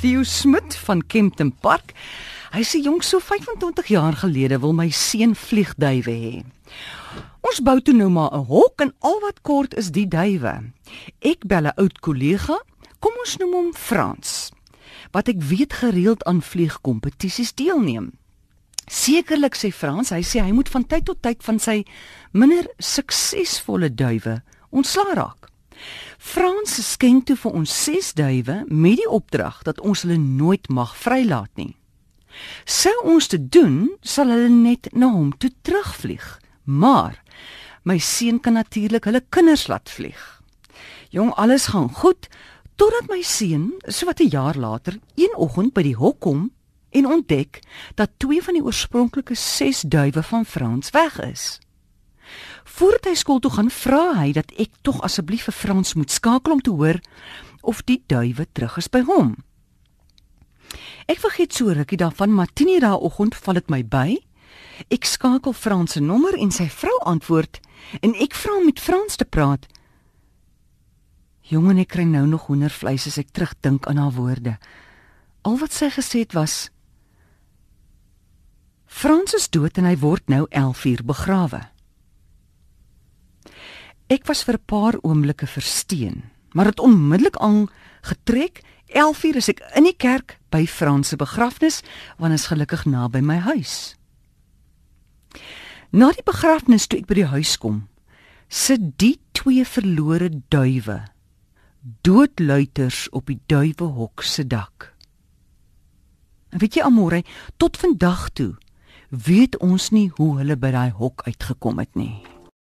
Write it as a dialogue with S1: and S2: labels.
S1: Theo Smit van Kempton Park. Hy sê jong so 25 jaar gelede wil my seun vliegduwe hê. Ons bou toe nou maar 'n hok en al wat kort is die duwe. Ek bel 'n oud kollega, kom ons noem hom Frans. Wat ek weet gereeld aan vliegkompetisies deelneem. Sekerlik sê Frans, hy sê hy moet van tyd tot tyd van sy minder suksesvolle duwe ontslaa raak. Frans skenk toe vir ons 6 duwe met die opdrag dat ons hulle nooit mag vrylaat nie. Sou ons te doen, sal hulle net na hom toe terugvlieg. Maar my seun kan natuurlik hulle kinders laat vlieg. Jong, alles gaan goed totdat my seun, so wat 'n jaar later, een oggend by die hok kom en ontdek dat twee van die oorspronklike 6 duwe van Frans weg is. Voordat hy skool toe gaan, vra hy dat ek tog asseblief vir Frans moet skakel om te hoor of die duwe terug is by hom. Ek vergeet so rukkie daarvan, maar 10:00 daai oggend val dit my by. Ek skakel Frans se nommer en sy vrou antwoord en ek vra om met Frans te praat. Jongen, ek kry nou nog hoendervleis as ek terugdink aan haar woorde. Al wat sy gesê het was: Frans is dood en hy word nou 11 uur begrawe. Ek was vir 'n paar oomblikke versteen, maar het onmiddellik aan getrek. 11:00 is ek in die kerk by Frans se begrafnis, want is gelukkig naby my huis. Na die begrafnis toe ek by die huis kom, sit die twee verlore duwe doodluiters op die duiwehok se dak. En weet jy almore, tot vandag toe weet ons nie hoe hulle by daai hok uitgekom het nie.